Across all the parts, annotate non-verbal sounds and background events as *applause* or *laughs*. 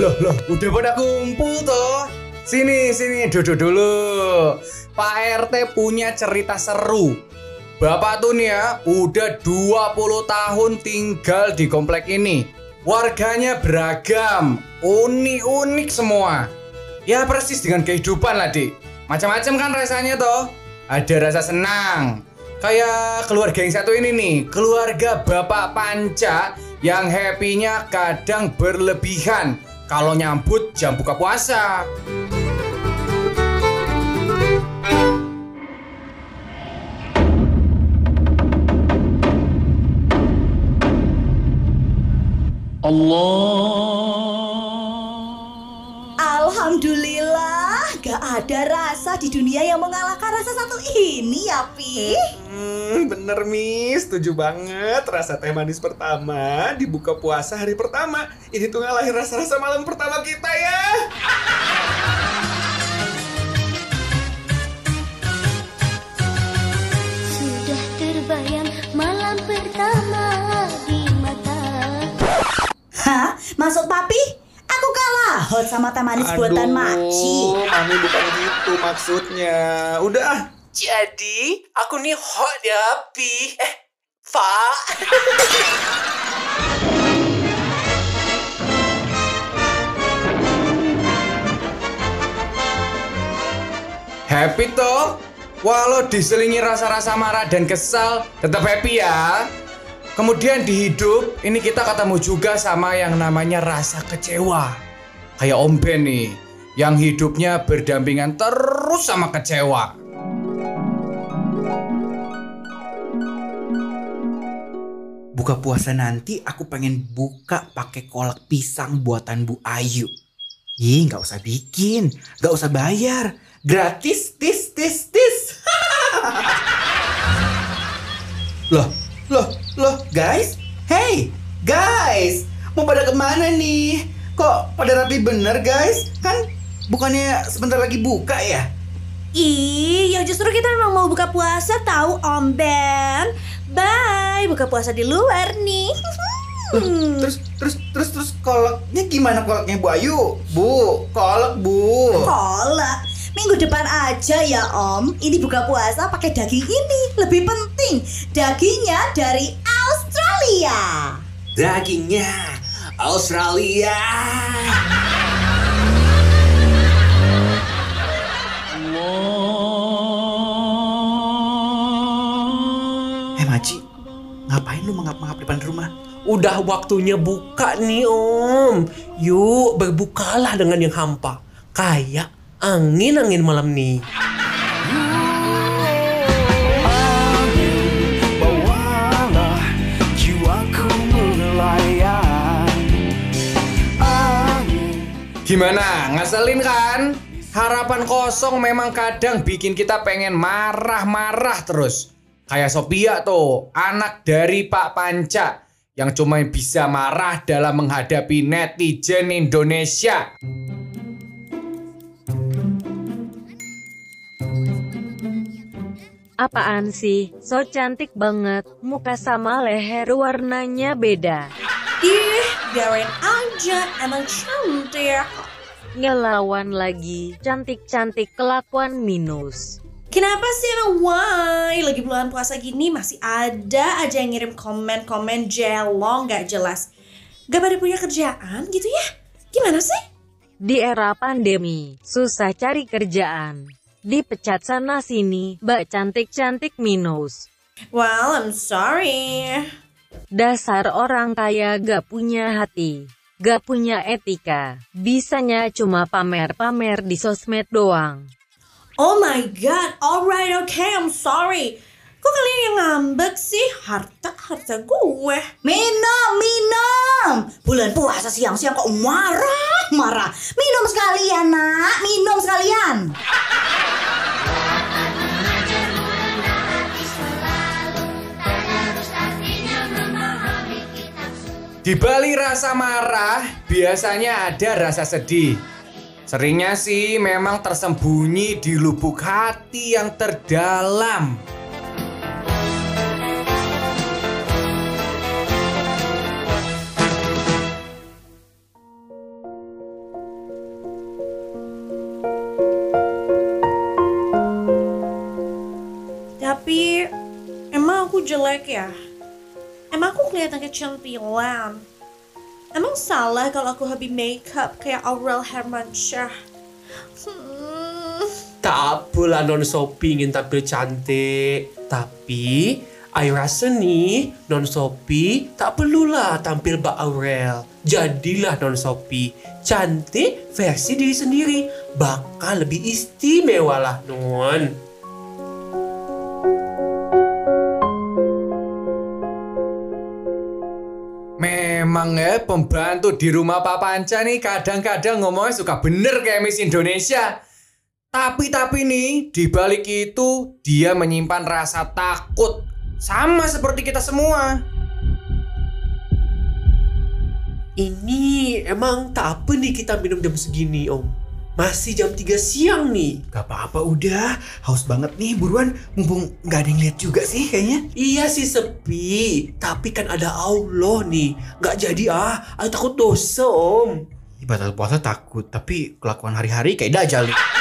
Loh, loh, udah pada kumpul toh. Sini, sini, duduk dulu. Pak RT punya cerita seru. Bapak tuh nih ya, udah 20 tahun tinggal di komplek ini. Warganya beragam, unik-unik semua. Ya persis dengan kehidupan lah, Dik. Macam-macam kan rasanya toh. Ada rasa senang. Kayak keluarga yang satu ini nih, keluarga Bapak Panca yang happy-nya kadang berlebihan kalau nyambut jam buka puasa. Alhamdulillah, gak ada rasa di dunia yang mengalahkan rasa satu ini ya, Pi. Hmm, bener Miss, setuju banget. Rasa teh manis pertama dibuka puasa hari pertama. Ini tuh ngalahin rasa-rasa malam pertama kita ya. Sudah terbayang malam pertama di mata Hah? Maksud papi? Aku kalah hot sama teh manis buatan Maci. Mami bukan gitu maksudnya. Udah ah. Jadi, aku nih hot ya, Pi. Eh, Fa. *laughs* Happy toh? Walau diselingi rasa-rasa marah dan kesal, tetap happy ya. Kemudian di hidup, ini kita ketemu juga sama yang namanya rasa kecewa. Kayak Om Ben nih, yang hidupnya berdampingan terus sama kecewa. Buka puasa nanti aku pengen buka pakai kolak pisang buatan Bu Ayu. Ih, nggak usah bikin, nggak usah bayar, gratis, tis, tis, tis. *laughs* loh, loh, guys, hey, guys, mau pada ke mana nih? Kok pada rapi bener, guys? Kan bukannya sebentar lagi buka ya? Ih, ya justru kita memang mau buka puasa tahu Om Ben. Bye, buka puasa di luar nih. *laughs* Loh, terus, terus, terus, terus kolaknya gimana kolaknya Bu Ayu? Bu, kolak Bu. Kolak. Minggu depan aja ya Om. Ini buka puasa pakai daging ini. Lebih penting, dagingnya dari Australia. Dagingnya Australia. Eh Maci, ngapain lu mengap-mengap depan rumah? Udah waktunya buka nih, Om. Yuk, berbukalah dengan yang hampa. Kayak angin-angin malam nih. Gimana? Ngeselin kan? Harapan kosong memang kadang bikin kita pengen marah-marah terus. Kayak Sophia tuh, anak dari Pak Panca yang cuma bisa marah dalam menghadapi netizen Indonesia. Apaan sih? So cantik banget. Muka sama leher warnanya beda. Ih, biarin aja. Emang cantik. Ngelawan lagi. Cantik-cantik kelakuan minus. Kenapa sih emang why? Lagi bulan puasa gini masih ada aja yang ngirim komen-komen jelong gak jelas. Gak pada punya kerjaan gitu ya? Gimana sih? Di era pandemi, susah cari kerjaan. Dipecat sana sini, bak cantik-cantik minus. Well, I'm sorry. Dasar orang kaya gak punya hati. Gak punya etika. Bisanya cuma pamer-pamer di sosmed doang. Oh my god, alright, okay, I'm sorry. Kok kalian yang ngambek sih? Harta, harta gue. Minum, minum. Bulan puasa siang-siang kok marah, marah. Minum sekalian, nak. Minum sekalian. Di balik rasa marah, biasanya ada rasa sedih. Seringnya sih memang tersembunyi di lubuk hati yang terdalam. Tapi emang aku jelek ya? Emang aku kelihatan kecantilan? Emang salah kalau aku hobi makeup kayak Aurel Hermansyah? Hmm. Tak apalah non Sophie ingin tampil cantik. Tapi, I rasa nih non Sophie tak perlulah tampil Mbak Aurel. Jadilah non Sophie cantik versi diri sendiri. Bakal lebih istimewa lah non. Memang ya pembantu di rumah Pak Panca nih kadang-kadang ngomongnya suka bener kayak Miss Indonesia. Tapi tapi nih di balik itu dia menyimpan rasa takut sama seperti kita semua. Ini emang tak apa nih kita minum jam segini om. Masih jam 3 siang nih. Gak apa-apa udah, haus banget nih buruan mumpung nggak ada yang lihat juga sih kayaknya. Iya sih sepi, tapi kan ada Allah nih. Gak jadi ah, aku takut dosa om. Batal puasa takut, tapi kelakuan hari-hari kayak dajal nih.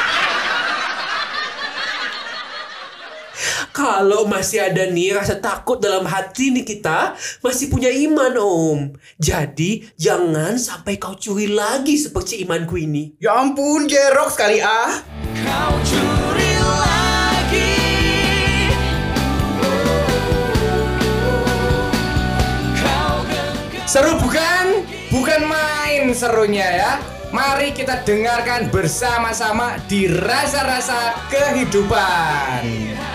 Kalau masih ada nih rasa takut dalam hati nih kita, masih punya iman om. Jadi jangan sampai kau curi lagi seperti imanku ini. Ya ampun, jerok sekali ah. Kau curi lagi Kau Seru bukan? Bukan main serunya ya. Mari kita dengarkan bersama-sama di rasa-rasa kehidupan.